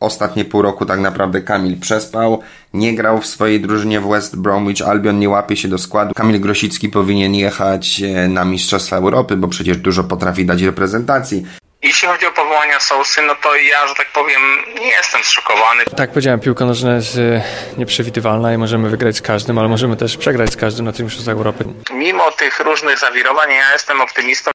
ostatnie pół roku tak naprawdę Kamil przespał, nie grał w swojej drużynie w West Bromwich Albion, nie łapie się do składu. Kamil Grosicki powinien jechać e, na Mistrzostwa Europy, bo przecież dużo potrafi dać reprezentacji. Jeśli chodzi o powołania Sousy, no to ja, że tak powiem, nie jestem zszokowany. Tak powiedziałem, piłka nożna jest e, nieprzewidywalna i możemy wygrać z każdym, ale możemy też przegrać z każdym na tym Mistrzostwach Europy. Mimo tych różnych zawirowań, ja jestem optymistą.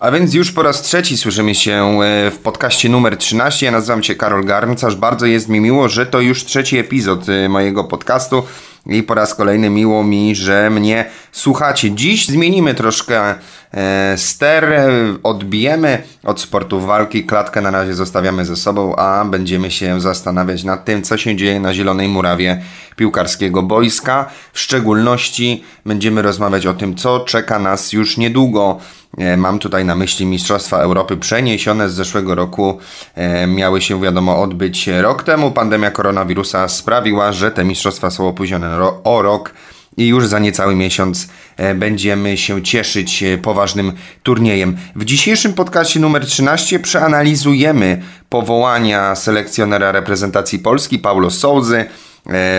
A więc już po raz trzeci słyszymy się e, w podcaście numer 13. Ja nazywam się Karol Garncarz. Bardzo jest mi miło, że to już trzeci epizod e, mojego podcastu. I po raz kolejny miło mi, że mnie słuchacie. Dziś zmienimy troszkę e, ster, odbijemy od sportów walki, klatkę na razie zostawiamy ze sobą, a będziemy się zastanawiać nad tym, co się dzieje na Zielonej Murawie piłkarskiego boiska. W szczególności będziemy rozmawiać o tym, co czeka nas już niedługo. E, mam tutaj na myśli Mistrzostwa Europy przeniesione z zeszłego roku. E, miały się, wiadomo, odbyć rok temu. Pandemia koronawirusa sprawiła, że te mistrzostwa są opóźnione o rok i już za niecały miesiąc e, będziemy się cieszyć poważnym turniejem. W dzisiejszym podcaście numer 13 przeanalizujemy powołania selekcjonera reprezentacji Polski Paulo Souzy.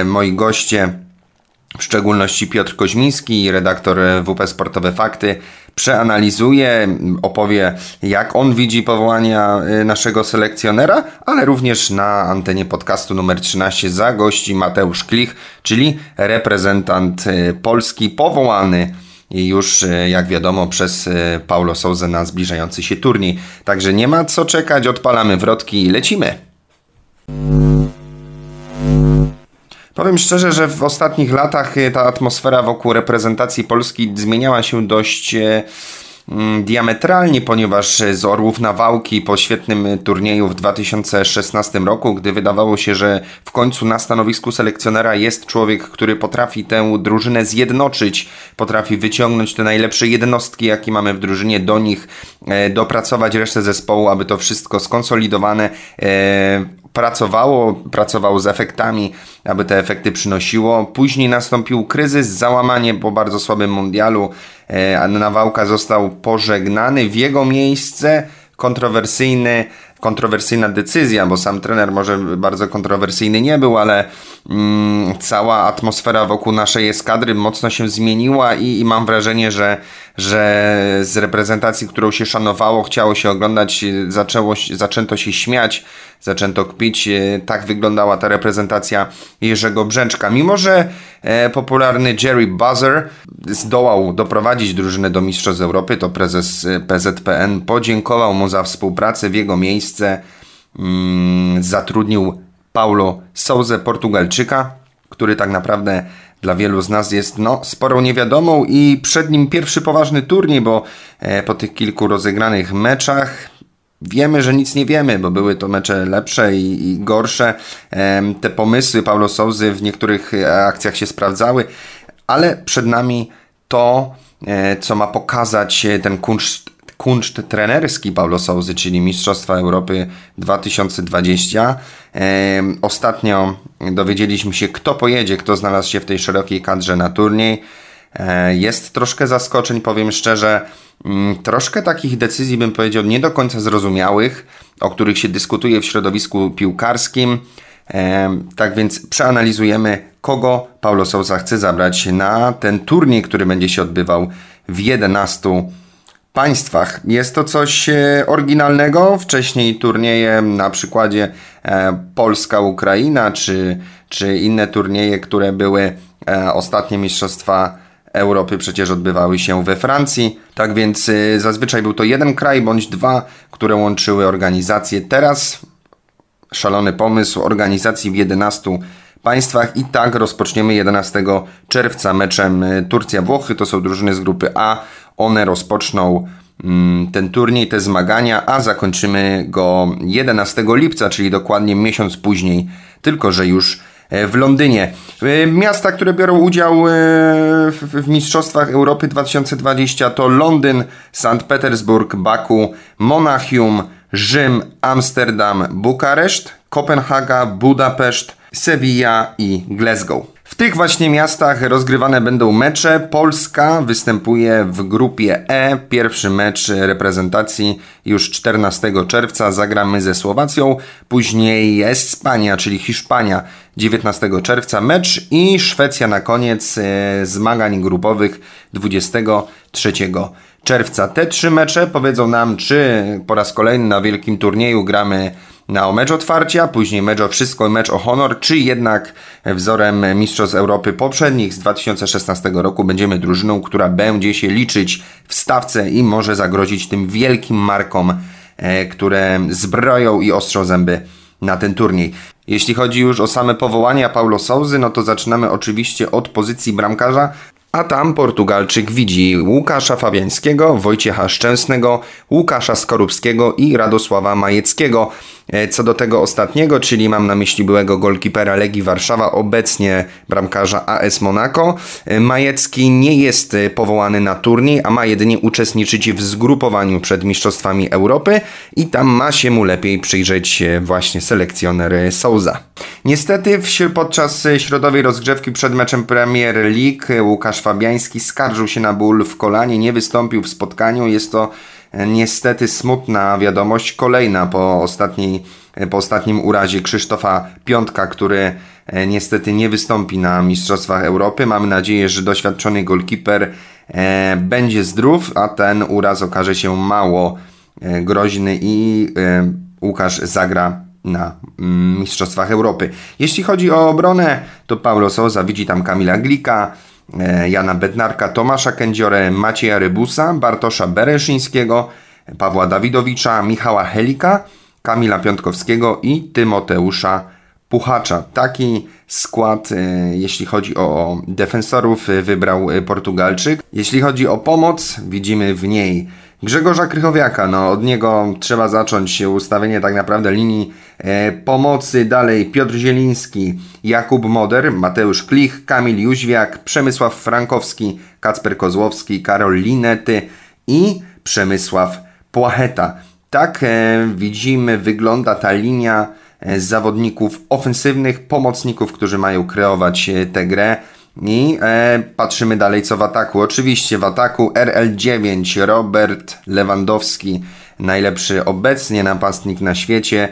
Moi goście w szczególności Piotr Koźmiński, redaktor WP Sportowe Fakty, przeanalizuje, opowie jak on widzi powołania y, naszego selekcjonera, ale również na antenie podcastu numer 13 zagości Mateusz Klich, czyli reprezentant y, Polski powołany już, y, jak wiadomo, przez Paulo Souza na zbliżający się turniej. Także nie ma co czekać, odpalamy wrotki i lecimy. Powiem szczerze, że w ostatnich latach e, ta atmosfera wokół reprezentacji Polski zmieniała się dość e, mm, diametralnie, ponieważ z Orłów na Wałki po świetnym turnieju w 2016 roku, gdy wydawało się, że w końcu na stanowisku selekcjonera jest człowiek, który potrafi tę drużynę zjednoczyć, potrafi wyciągnąć te najlepsze jednostki, jakie mamy w drużynie, do nich e, dopracować resztę zespołu, aby to wszystko skonsolidowane pracowało, pracowało z efektami, aby te efekty przynosiło. Później nastąpił kryzys, załamanie po bardzo słabym mundialu. E, Nawałka został pożegnany. W jego miejsce kontrowersyjny kontrowersyjna decyzja, bo sam trener może bardzo kontrowersyjny nie był, ale mm, cała atmosfera wokół naszej eskadry mocno się zmieniła i, i mam wrażenie, że, że z reprezentacji, którą się szanowało, chciało się oglądać, zaczęło, zaczęto się śmiać, zaczęto kpić. E, tak wyglądała ta reprezentacja Jerzego Brzęczka. Mimo, że e, popularny Jerry Buzzer zdołał doprowadzić drużynę do Mistrzostw Europy, to prezes e, PZPN podziękował mu za współpracę w jego miejsce. Mm, zatrudnił Paulo Souza, Portugalczyka, który tak naprawdę dla wielu z nas jest no, sporą niewiadomą i przed nim pierwszy poważny turniej, bo e, po tych kilku rozegranych meczach Wiemy, że nic nie wiemy, bo były to mecze lepsze i, i gorsze. Te pomysły Paulo Souzy w niektórych e, akcjach się sprawdzały, ale przed nami to, e, co ma pokazać ten kunszt, kunszt trenerski Paulo Souzy, czyli Mistrzostwa Europy 2020. Ostatnio dowiedzieliśmy się, kto pojedzie, kto znalazł się w tej szerokiej kadrze na turniej. Jest troszkę zaskoczeń, powiem szczerze. Mm, troszkę takich decyzji, bym powiedział, nie do końca zrozumiałych, o których się dyskutuje w środowisku piłkarskim. Tak więc przeanalizujemy, kogo Paulo Sousa chce zabrać na ten turniej, który będzie się odbywał w 11 państwach. Jest to coś e, oryginalnego. Wcześniej turnieje na przykładzie e, Polska-Ukraina, czy, czy inne turnieje, które były e, ostatnie mistrzostwa Europy przecież odbywały się we Francji. Tak więc zazwyczaj był to jeden kraj bądź dwa, które łączyły organizacje. Teraz szalony pomysł organizacji w 11 państwach i tak rozpoczniemy 11 czerwca meczem y, Turcja-Włochy. To są drużyny z grupy A. One rozpoczną mm, ten turniej, te zmagania, a zakończymy go 11 lipca, czyli dokładnie miesiąc później, tylko że już E, w Londynie. E, miasta, które biorą udział e, w Mistrzostwach Europy 2020 to Londyn, St. Petersburg, Baku, Monachium, Rzym, Amsterdam, Bukareszt, Kopenhaga, Budapeszt, Sevilla i Glasgow. W tych właśnie miastach rozgrywane będą mecze. Polska występuje w grupie E. Pierwszy mecz reprezentacji już 14 czerwca zagramy ze Słowacją. Później Espania, czyli Hiszpania 19 czerwca mecz i Szwecja na koniec e, zmagań grupowych 23 czerwca. Te trzy mecze powiedzą nam, czy po raz kolejny na wielkim turnieju gramy na o mecz otwarcia, później mecz o wszystko i mecz o honor, czy jednak wzorem Mistrzostw Europy poprzednich z 2016 roku będziemy drużyną, która będzie się liczyć w stawce i może zagrozić tym wielkim markom, e, które zbroją i ostrzą zęby na ten turniej. Jeśli chodzi już o same powołania Paulo Souzy, no to zaczynamy oczywiście od pozycji bramkarza. A tam Portugalczyk widzi Łukasza Fabiańskiego, Wojciecha Szczęsnego, Łukasza Skorupskiego i Radosława Majeckiego. E, co do tego ostatniego, czyli mam na myśli byłego golkipera Legii Warszawa, obecnie bramkarza AS Monaco, e, Majecki nie jest e, powołany na turniej, a ma jedynie uczestniczyć w zgrupowaniu przed Mistrzostwami Europy i tam ma się mu lepiej przyjrzeć właśnie selekcjoner Souza. Niestety podczas środowej rozgrzewki przed meczem Premier League Łukasz Fabiański skarżył się na ból w kolanie, nie wystąpił w spotkaniu. Jest to niestety smutna wiadomość, kolejna po, ostatniej, po ostatnim urazie Krzysztofa Piątka, który e, niestety nie wystąpi na Mistrzostwach Europy. Mamy nadzieję, że doświadczony golkiper e, będzie zdrów, a ten uraz okaże się mało e, groźny i Łukasz zagra na mm, Mistrzostwach Europy. Jeśli chodzi o obronę, to Paulo Sousa widzi tam Kamila Glika, Jana Bednarka, Tomasza Kędziorę, Macieja Rybusa, Bartosza Bereszyńskiego, Pawła Dawidowicza, Michała Helika, Kamila Piątkowskiego i Tymoteusza Puchacza. Taki skład, e, jeśli chodzi o defensorów, e, wybrał Portugalczyk. Jeśli chodzi o pomoc, widzimy w niej Grzegorza Krychowiaka, no od niego trzeba zacząć ustawienie tak naprawdę linii e, pomocy. Dalej Piotr Zieliński, Jakub Moder, Mateusz Klich, Kamil Jóźwiak, Przemysław Frankowski, Kacper Kozłowski, Karol Linety i Przemysław Płacheta. Tak e, widzimy, wygląda ta linia e, zawodników ofensywnych, pomocników, którzy mają kreować e, tę grę. I e, patrzymy dalej co w ataku. Oczywiście w ataku RL9 Robert Lewandowski, najlepszy obecnie napastnik na świecie.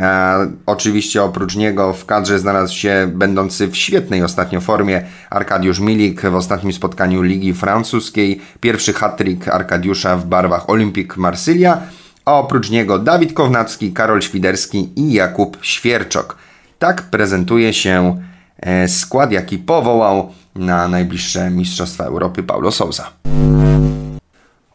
E, oczywiście oprócz niego w kadrze znalazł się będący w świetnej ostatnio formie Arkadiusz Milik w ostatnim spotkaniu Ligi Francuskiej. Pierwszy hat-trick Arkadiusza w barwach Olympique Marsylia. A oprócz niego Dawid Kownacki, Karol Świderski i Jakub Świerczok. Tak prezentuje się skład, jaki powołał na najbliższe Mistrzostwa Europy Paulo Sousa.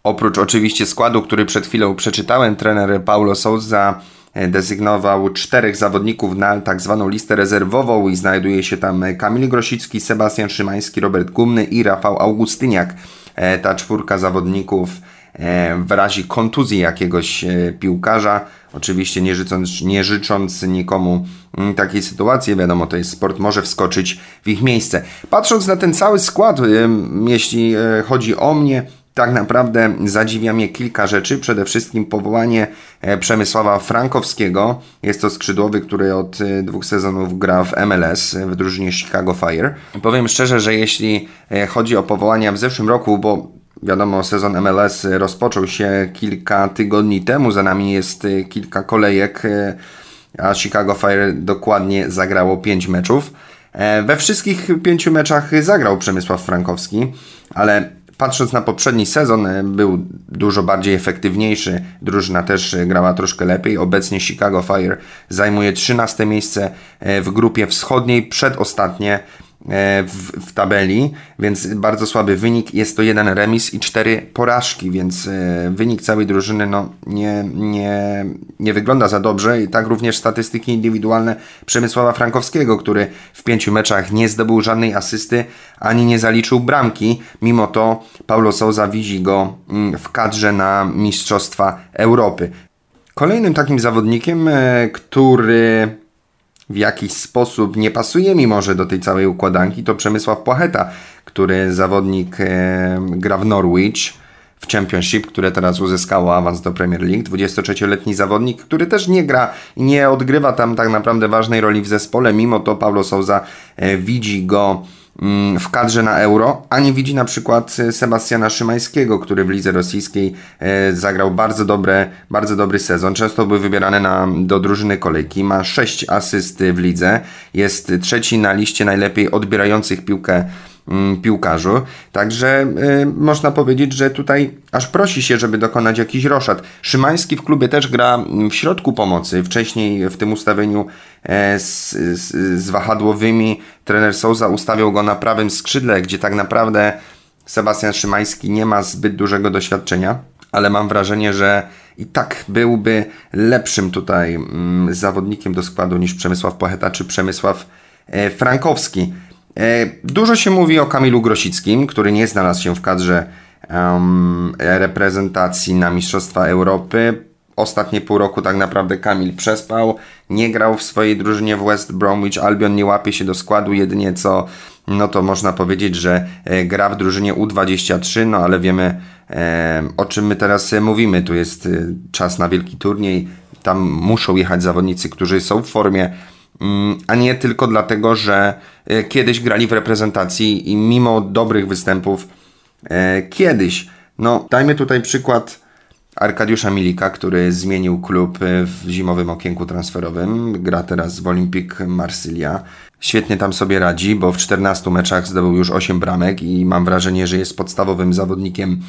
Oprócz oczywiście składu, który przed chwilą przeczytałem, trener Paulo Souza e, dezygnował czterech zawodników na tak zwaną listę rezerwową i znajduje się tam Kamil Grosicki, Sebastian Szymański, Robert Gumny i Rafał Augustyniak. E, ta czwórka zawodników w razie kontuzji jakiegoś piłkarza Oczywiście nie życząc, nie życząc nikomu mm, takiej sytuacji, wiadomo, to jest sport, może wskoczyć w ich miejsce. Patrząc na ten cały skład, jeśli e, chodzi o mnie, tak naprawdę zadziwia mnie kilka rzeczy. Przede wszystkim powołanie e, Przemysława Frankowskiego. Jest to skrzydłowy, który od e, dwóch sezonów gra w MLS w drużynie Chicago Fire. Powiem szczerze, że jeśli chodzi o powołania w zeszłym roku, bo Wiadomo, sezon MLS rozpoczął się kilka tygodni temu, za nami jest y, kilka kolejek, y, a Chicago Fire dokładnie zagrało 5 meczów. E, we wszystkich pięciu meczach zagrał Przemysław Frankowski, ale patrząc na poprzedni sezon y, był dużo bardziej efektywniejszy. Drużyna też grała troszkę lepiej. Obecnie Chicago Fire zajmuje 13 miejsce w grupie wschodniej, przedostatnie w, w, tabeli, więc bardzo słaby wynik. Jest to jeden remis i cztery porażki, więc e, wynik całej drużyny no, nie, nie, nie wygląda za dobrze. I tak również statystyki indywidualne Przemysława Frankowskiego, który w pięciu meczach nie zdobył żadnej asysty, ani nie zaliczył bramki. Mimo to Paulo Souza widzi go mm, w kadrze na Mistrzostwa Europy. Kolejnym takim zawodnikiem, e, który w jakiś sposób nie pasuje mi może do tej całej układanki, to Przemysław Płacheta, który zawodnik e, gra w Norwich w Championship, które teraz uzyskało awans do Premier League. 23-letni zawodnik, który też nie gra i nie odgrywa tam tak naprawdę ważnej roli w zespole. Mimo to Paulo Souza e, widzi go w kadrze na euro, a nie widzi na przykład e, Sebastiana Szymańskiego, który w lidze rosyjskiej e, zagrał bardzo, dobre, bardzo dobry sezon. Często był wybierany na, do drużyny kolejki. Ma 6 asyst w lidze. Jest trzeci na liście najlepiej odbierających piłkę Mm, piłkarzu. Także y, można powiedzieć, że tutaj aż prosi się, żeby dokonać jakiś roszad. Szymański w klubie też gra mm, w środku pomocy. Wcześniej w tym ustawieniu e, z, z, z wahadłowymi trener Souza ustawiał go na prawym skrzydle, gdzie tak naprawdę Sebastian Szymański nie ma zbyt dużego doświadczenia, ale mam wrażenie, że i tak byłby lepszym tutaj mm, zawodnikiem do składu niż Przemysław Pocheta czy Przemysław e, Frankowski. E, dużo się mówi o Kamilu Grosickim, który nie znalazł się w kadrze um, reprezentacji na Mistrzostwa Europy. Ostatnie pół roku tak naprawdę Kamil przespał, nie grał w swojej drużynie w West Bromwich. Albion, nie łapie się do składu, jedynie co, no to można powiedzieć, że e, gra w drużynie U23, no ale wiemy e, o czym my teraz mówimy. Tu jest e, czas na wielki turniej, tam muszą jechać zawodnicy, którzy są w formie, a nie tylko dlatego, że e, kiedyś grali w reprezentacji i mimo dobrych występów e, kiedyś. No, dajmy tutaj przykład Arkadiusza Milika, który zmienił klub e, w zimowym okienku transferowym. Gra teraz w Olympique Marsylia. Świetnie tam sobie radzi, bo w 14 meczach zdobył już 8 bramek i mam wrażenie, że jest podstawowym zawodnikiem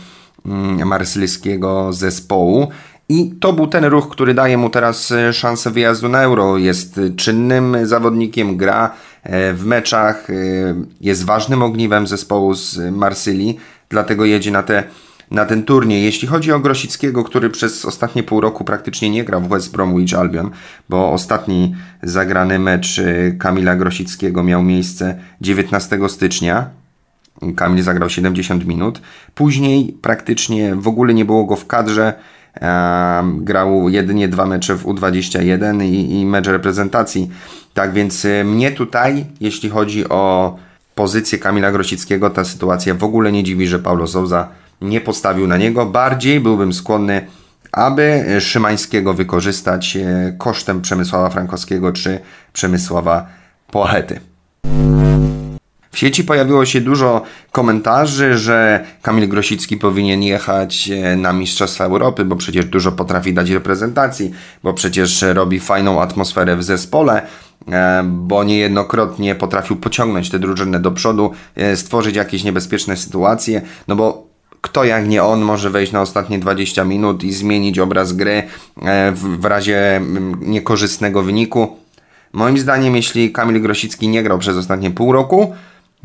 mm, marsylijskiego zespołu. I to był ten ruch, który daje mu teraz e, szansę wyjazdu na euro. Jest czynnym zawodnikiem, gra e, w meczach, e, jest ważnym ogniwem zespołu z Marsylii, dlatego jedzie na, te, na ten turniej. Jeśli chodzi o Grosickiego, który przez ostatnie pół roku praktycznie nie grał w West Bromwich Albion, bo ostatni zagrany mecz Kamila Grosickiego miał miejsce 19 stycznia. Kamil zagrał 70 minut. Później praktycznie w ogóle nie było go w kadrze grał jedynie dwa mecze w U21 i, i mecz reprezentacji. Tak więc y, mnie tutaj, jeśli chodzi o pozycję Kamila Grosickiego, ta sytuacja w ogóle nie dziwi, że Paulo Souza nie postawił na niego. Bardziej byłbym skłonny, aby Szymańskiego wykorzystać y, kosztem Przemysława Frankowskiego czy Przemysława Pochety. W sieci pojawiło się dużo komentarzy, że Kamil Grosicki powinien jechać e, na Mistrzostwa Europy, bo przecież dużo potrafi dać reprezentacji, bo przecież robi fajną atmosferę w zespole, e, bo niejednokrotnie potrafił pociągnąć tę drużynę do przodu, e, stworzyć jakieś niebezpieczne sytuacje, no bo kto jak nie on może wejść na ostatnie 20 minut i zmienić obraz gry w razie niekorzystnego wyniku. Moim zdaniem, jeśli Kamil Grosicki nie grał przez ostatnie pół roku,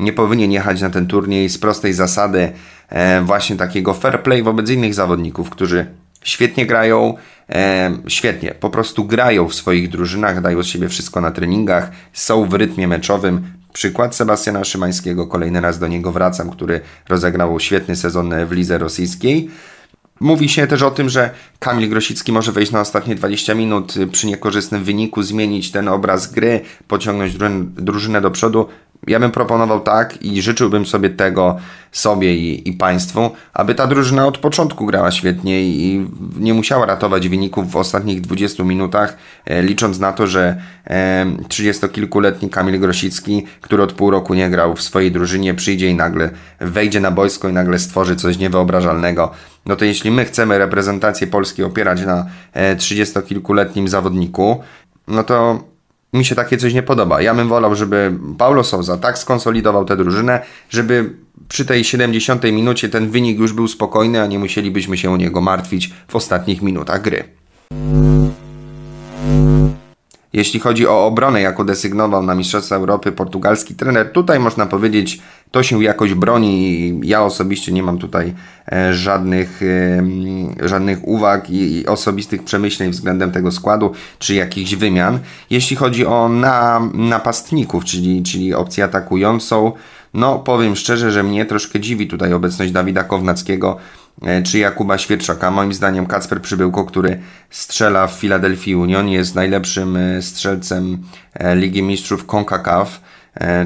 nie powinien jechać na ten turniej z prostej zasady e, właśnie takiego fair play wobec innych zawodników, którzy świetnie grają, e, świetnie, po prostu grają w swoich drużynach, dają z siebie wszystko na treningach, są w rytmie meczowym. Przykład Sebastiana Szymańskiego, kolejny raz do niego wracam, który rozegrał świetny sezon w lidze rosyjskiej. Mówi się też o tym, że Kamil Grosicki może wejść na ostatnie 20 minut przy niekorzystnym wyniku, zmienić ten obraz gry, pociągnąć drużynę do przodu. Ja bym proponował tak i życzyłbym sobie tego sobie i, i państwu, aby ta drużyna od początku grała świetnie i nie musiała ratować wyników w ostatnich 20 minutach, e, licząc na to, że e, 30-kilkuletni Kamil Grosicki, który od pół roku nie grał w swojej drużynie, przyjdzie i nagle wejdzie na boisko i nagle stworzy coś niewyobrażalnego. No to jeśli my chcemy reprezentację Polski opierać na e, 30-kilkuletnim zawodniku, no to mi się takie coś nie podoba. Ja bym wolał, żeby Paulo Souza tak skonsolidował tę drużynę, żeby przy tej 70 minucie ten wynik już był spokojny, a nie musielibyśmy się o niego martwić w ostatnich minutach gry. Jeśli chodzi o obronę, jaką desygnował na Mistrzostwa Europy portugalski trener, tutaj można powiedzieć, to się jakoś broni i ja osobiście nie mam tutaj e, żadnych, e, żadnych uwag i osobistych przemyśleń względem tego składu, czy jakichś wymian. Jeśli chodzi o na, napastników, czyli, czyli opcję atakującą, no powiem szczerze, że mnie troszkę dziwi tutaj obecność Dawida Kownackiego, czy Jakuba Świerczaka. Moim zdaniem Kacper Przybyłko, który strzela w Philadelphia Union, jest najlepszym e, strzelcem e, Ligi Mistrzów CONCACAF,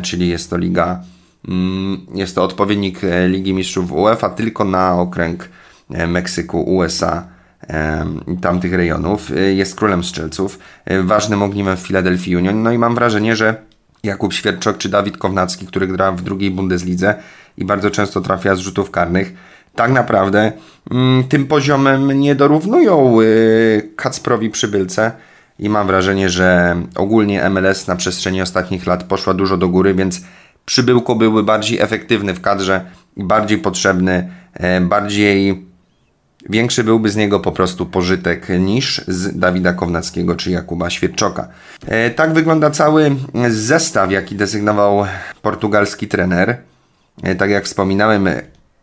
czyli jest to liga, mm, jest to odpowiednik Ligi Mistrzów UEFA tylko na okręg Meksyku, USA tamtych rejonów. Jest królem strzelców, ważnym ogniwem w Philadelphia Union. No i mam wrażenie, że Jakub Świerczok czy Dawid Kownacki, który gra w drugiej Bundeslidze i bardzo często trafia z rzutów karnych, tak naprawdę mm, tym poziomem nie dorównują y, Kacprowi Przybylce i mam wrażenie, że ogólnie MLS na przestrzeni ostatnich lat poszła dużo do góry, więc Przybyłko byłby bardziej efektywny w kadrze bardziej potrzebny, e, bardziej Większy byłby z niego po prostu pożytek niż z Dawida Kownackiego czy Jakuba Świerczoka. E, tak wygląda cały zestaw, jaki desygnował portugalski trener. E, tak jak wspominałem,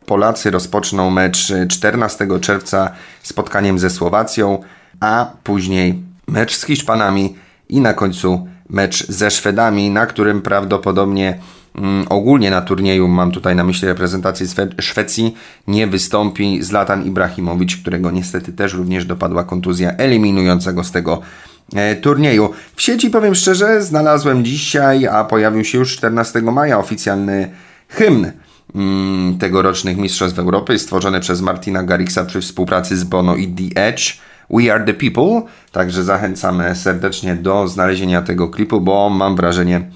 Polacy rozpoczną mecz 14 czerwca spotkaniem ze Słowacją, a później mecz z Hiszpanami i na końcu mecz ze Szwedami, na którym prawdopodobnie mm, ogólnie na turnieju, mam tutaj na myśli reprezentację Szwecji, nie wystąpi Zlatan Ibrahimowicz, którego niestety też również dopadła kontuzja eliminującego z tego e, turnieju. W sieci powiem szczerze, znalazłem dzisiaj, a pojawił się już 14 maja oficjalny hymn tegorocznych Mistrzostw Europy, stworzony przez Martina Garrixa przy współpracy z Bono i The Edge. We Are The People, także zachęcamy serdecznie do znalezienia tego klipu, bo mam wrażenie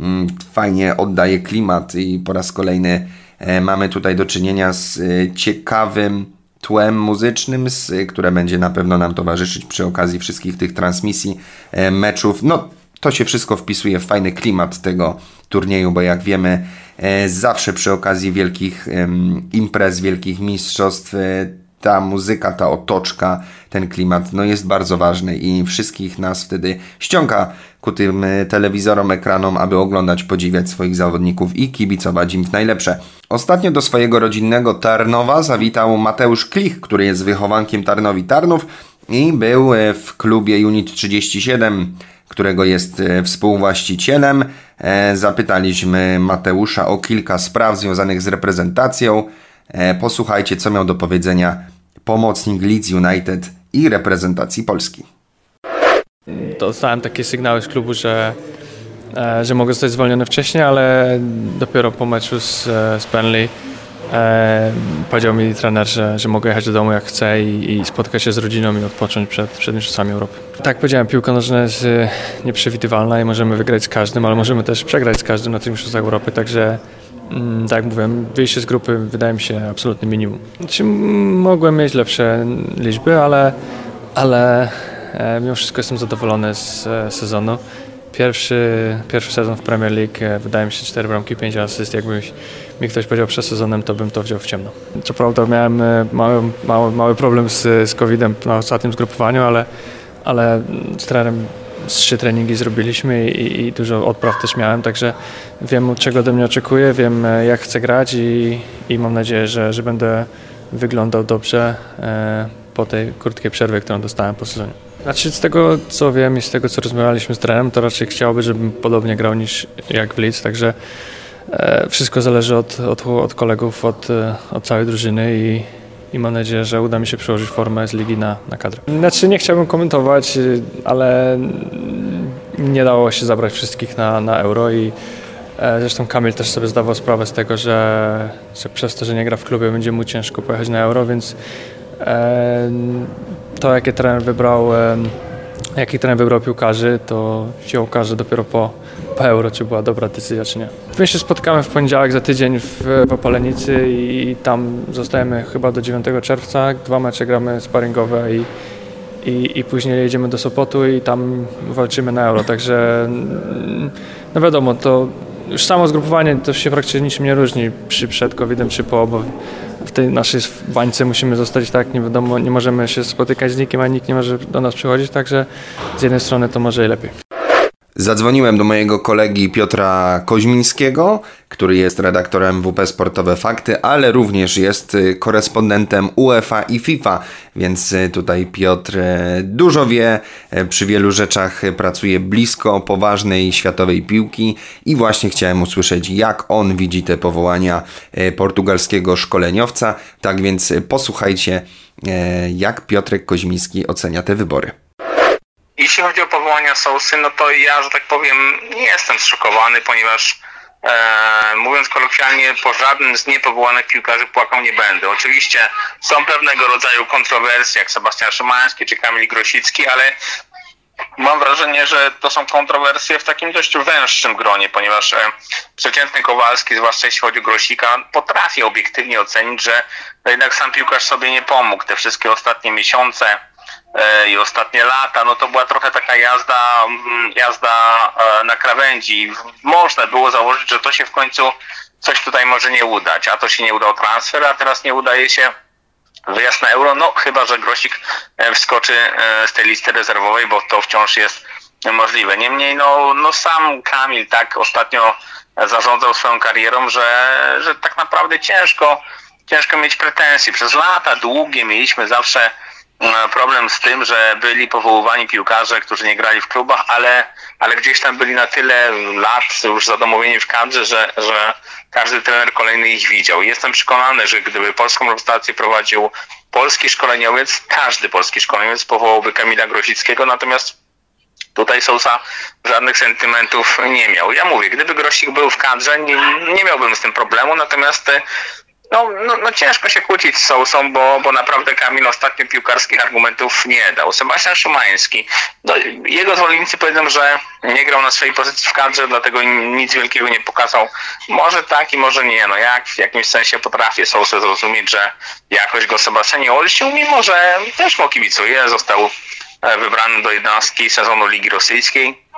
mm, fajnie oddaje klimat i po raz kolejny e, mamy tutaj do czynienia z e, ciekawym tłem muzycznym, z, które będzie na pewno nam towarzyszyć przy okazji wszystkich tych transmisji, e, meczów. No, to się wszystko wpisuje w fajny klimat tego turnieju, bo jak wiemy, zawsze przy okazji wielkich imprez, wielkich mistrzostw, ta muzyka, ta otoczka, ten klimat no jest bardzo ważny i wszystkich nas wtedy ściąga ku tym e, telewizorom, ekranom, aby oglądać, podziwiać swoich zawodników i kibicować im w najlepsze. Ostatnio do swojego rodzinnego Tarnowa zawitał Mateusz Klich, który jest wychowankiem Tarnowi Tarnów i był e, w klubie Unit 37, którego jest e, współwłaścicielem. Zapytaliśmy Mateusza o kilka spraw związanych z reprezentacją. Posłuchajcie, co miał do powiedzenia pomocnik Leeds United i reprezentacji Polski. Dostałem takie sygnały z klubu, że, e, że mogę zostać zwolniony wcześniej, ale dopiero po meczu z, z Burnley e, powiedział mi trener, że, że mogę jechać do domu jak chcę i, i spotkać się z rodziną i odpocząć przed, przed Mistrzostwami Europy. Tak powiedziałem, piłka nożna jest e, nieprzewidywalna i możemy wygrać z każdym, ale możemy też przegrać z każdym na tych Mistrzostwach Europy, także Mm, tak jak mówiłem, wyjście z grupy wydaje mi się absolutnie minimum. Znaczy, mogłem mieć lepsze liczby, ale, ale e, mimo wszystko jestem zadowolony z e, sezonu. Pierwszy, pierwszy sezon w Premier League, e, wydaje mi się 4 bramki, 5 asyst. Jakby mi ktoś powiedział przed sezonem, to bym to wziął w ciemno. Co prawda miałem mały, mały, mały problem z, z COVID-em na ostatnim zgrupowaniu, ale, ale z trenerem trzy treningi zrobiliśmy i, i, dużo odpraw też miałem, także wiem czego ode mnie oczekuje, wiem e, jak chcę grać i, i mam nadzieję, że, że będę wyglądał dobrze e, po tej krótkiej przerwie, którą dostałem po sezonie. Znaczy z tego co wiem i z tego co rozmawialiśmy z trenerem, to raczej chciałby, żebym podobnie grał niż jak w Leeds, także e, wszystko zależy od, od, od kolegów, od, od całej drużyny i, i mam nadzieję, że uda mi się przełożyć formę z ligi na, na kadrę. Znaczy nie chciałbym komentować, ale nie dało się zabrać wszystkich na, na euro i e, zresztą Kamil też sobie zdawał sprawę z tego, że, że przez to, że nie gra w klubie będzie mu ciężko pojechać na euro, więc e, to jakie trener wybrał jaki trener wybrał piłkarzy, to się okaże dopiero po, po euro, czy była dobra decyzja, czy nie. My się spotkamy w poniedziałek za tydzień w, w Opalenicy i tam zostajemy chyba do 9 czerwca. Dwa mecze gramy sparingowe i, i, i później jedziemy do Sopotu i tam walczymy na euro. Także no wiadomo, to już samo zgrupowanie to się praktycznie niczym nie różni przy przed COVID-em czy po, bo w tej naszej bańce musimy zostać tak, nie wiadomo, nie możemy się spotykać z nikim, a nikt nie może do nas przychodzić, także z jednej strony to może i lepiej. Zadzwoniłem do mojego kolegi Piotra Koźmińskiego, który jest redaktorem WP Sportowe Fakty, ale również jest y, korespondentem UEFA i FIFA, więc y, tutaj Piotr y, dużo wie, przy wielu rzeczach pracuje blisko poważnej światowej piłki i właśnie chciałem usłyszeć, jak on widzi te powołania portugalskiego szkoleniowca. Tak więc posłuchajcie, jak Piotrek Koźmiński ocenia te wybory. Jeśli chodzi o powołania Sousy, no to ja, że tak powiem, nie jestem zszokowany, ponieważ e, mówiąc kolokwialnie, po żadnym z niepowołanych piłkarzy płakał nie będę. Oczywiście są pewnego rodzaju kontrowersje, jak Sebastian Szymański czy Kamil Grosicki, ale mam wrażenie, że to są kontrowersje w takim dość węższym gronie, ponieważ e, przeciętny Kowalski, zwłaszcza jeśli chodzi o Grosika, potrafi obiektywnie ocenić, że jednak sam piłkarz sobie nie pomógł. Te wszystkie ostatnie miesiące i ostatnie lata, no to była trochę taka jazda, mm, jazda e, na krawędzi. Można było założyć, że to się w końcu coś tutaj może nie udać, a to się nie udał transfer, a teraz nie udaje się wyjazd na euro, no chyba, że Grosik e, wskoczy e, z tej listy rezerwowej, bo to wciąż jest możliwe. Niemniej, no, no sam Kamil tak ostatnio zarządzał swoją karierą, że, że tak naprawdę ciężko, ciężko mieć pretensje. Przez lata długie mieliśmy zawsze e, problem z tym, że byli powoływani piłkarze, którzy nie grali w klubach, ale, ale gdzieś tam byli na tyle lat już zadomowieni w kadrze, że, że każdy trener kolejny ich widział. Jestem przekonany, że gdyby polską reprezentację prowadził polski szkoleniowiec, każdy polski szkoleniowiec powołałby Kamila Grosickiego, natomiast tutaj Sousa żadnych sentymentów nie miał. Ja mówię, gdyby Grosik był w kadrze, nie, nie miałbym z tym problemu, natomiast no, no, no ciężko się kłócić z Sousą, bo, bo naprawdę Kamil ostatnio piłkarskich argumentów nie dał. Sebastian Szymański, no, jego zwolennicy powiedzą, że nie grał na swojej pozycji w kadrze, dlatego nic wielkiego nie pokazał. Może tak i może nie. No jak w jakimś sensie potrafię Sousę zrozumieć, że jakoś go Sebastian nie olśnił, mimo że też mu kibicuje. Został e, wybrany do jednostki sezonu Ligi Rosyjskiej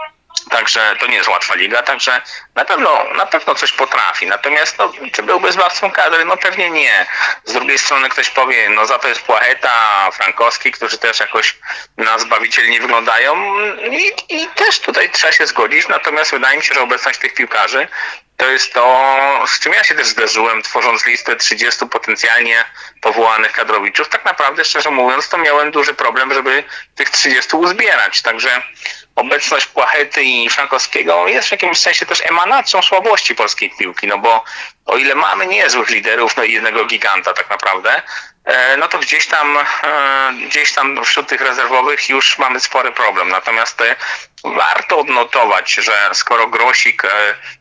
Także to nie jest łatwa liga, także na pewno, na pewno coś potrafi. Natomiast no, czy byłby zbawcą kadry? No pewnie nie. Z drugiej strony ktoś powie, no za to jest Płacheta, Frankowski, którzy też jakoś na zbawicieli nie wyglądają I, i też tutaj trzeba się zgodzić. Natomiast wydaje mi się, że obecność tych piłkarzy to jest to, z czym ja się też zderzyłem, tworząc listę 30 potencjalnie powołanych kadrowiczów. Tak naprawdę, szczerze mówiąc, to miałem duży problem, żeby tych 30 uzbierać. Także obecność Płachety i Frankowskiego jest w jakimś sensie też emanacją słabości polskiej piłki, no bo o ile mamy niezłych liderów, no i jednego giganta tak naprawdę, no to gdzieś tam, e, gdzieś tam wśród tych rezerwowych już mamy spory problem. Natomiast e, warto odnotować, że skoro Grosik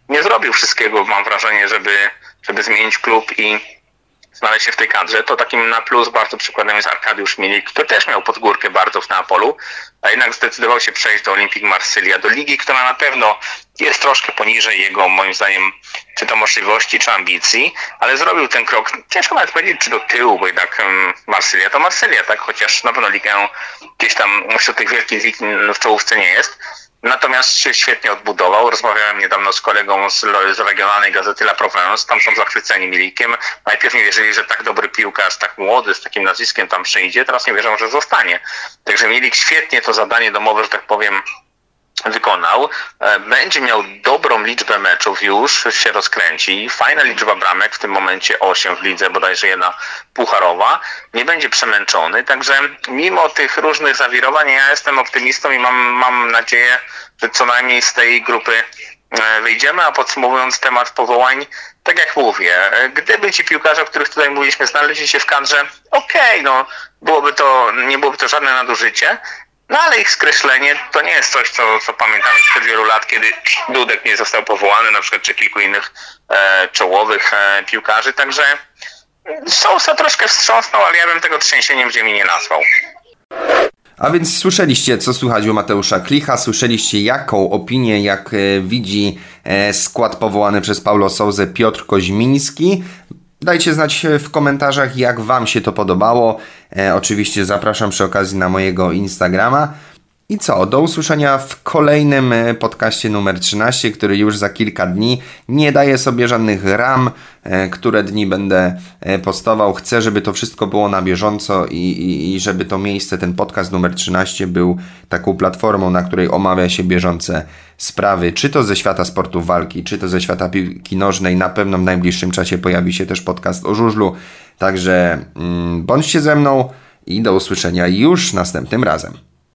nie zrobił wszystkiego, mam wrażenie, żeby, żeby zmienić klub i znaleźć się w tej kadrze, to takim na plus bardzo przykładem jest Arkadiusz Milik, który też miał podgórkę bardzo w Neapolu, a jednak zdecydował się przejść do Olympic Marsylia, do ligi, która na pewno jest troszkę poniżej jego, moim zdaniem, czy to możliwości, czy ambicji, ale zrobił ten krok, ciężko nawet powiedzieć, czy do tyłu, bo jednak Marsylia to Marsylia, tak, chociaż na pewno ligę gdzieś tam wśród tych wielkich lig w czołówce nie jest, Natomiast się świetnie odbudował. Rozmawiałem niedawno z kolegą z, z regionalnej gazety La Provence. Tam są zachwyceni Milikiem. Najpierw nie wierzyli, że tak dobry piłkarz, tak młody, z takim nazwiskiem tam przyjdzie. Teraz nie wierzą, że zostanie. Także Milik świetnie to zadanie domowe, że tak powiem, wykonał. E, będzie miał dobrą liczbę meczów już, się rozkręci. Fajna liczba bramek, w tym momencie 8 w lidze, bodajże jedna pucharowa. Nie będzie przemęczony, także mimo tych różnych zawirowań ja jestem optymistą i mam, mam nadzieję, że co najmniej z tej grupy e, wyjdziemy, a podsumowując temat powołań, tak jak mówię, e, gdyby ci piłkarze, o których tutaj mówiliśmy, znaleźli się w kadrze, okej, okay, no byłoby to, nie byłoby to żadne nadużycie, no ale ich skreślenie to nie jest coś, co, co pamiętamy sprzed wielu lat, kiedy Dudek nie został powołany, na przykład, czy kilku innych e, czołowych e, piłkarzy, także Sousa troszkę wstrząsnął, ale ja bym tego trzęsieniem ziemi nie nazwał. A więc słyszeliście, co słychać u Mateusza Klicha, słyszeliście jaką opinię, jak e, widzi e, skład powołany przez Paulo Souzę Piotr Koźmiński. Dajcie znać w komentarzach, jak Wam się to podobało. E, oczywiście zapraszam przy okazji na mojego Instagrama. I co? Do usłyszenia w kolejnym e, podcaście numer 13, który już za kilka dni. Nie daje sobie żadnych ram, e, które dni będę e, postował. Chcę, żeby to wszystko było na bieżąco i, i, i żeby to miejsce, ten podcast numer 13 był taką platformą, na której omawia się bieżące sprawy, czy to ze świata sportu walki, czy to ze świata piłki nożnej. Na pewno w najbliższym czasie pojawi się też podcast o żużlu. Także mm, bądźcie ze mną i do usłyszenia już następnym razem.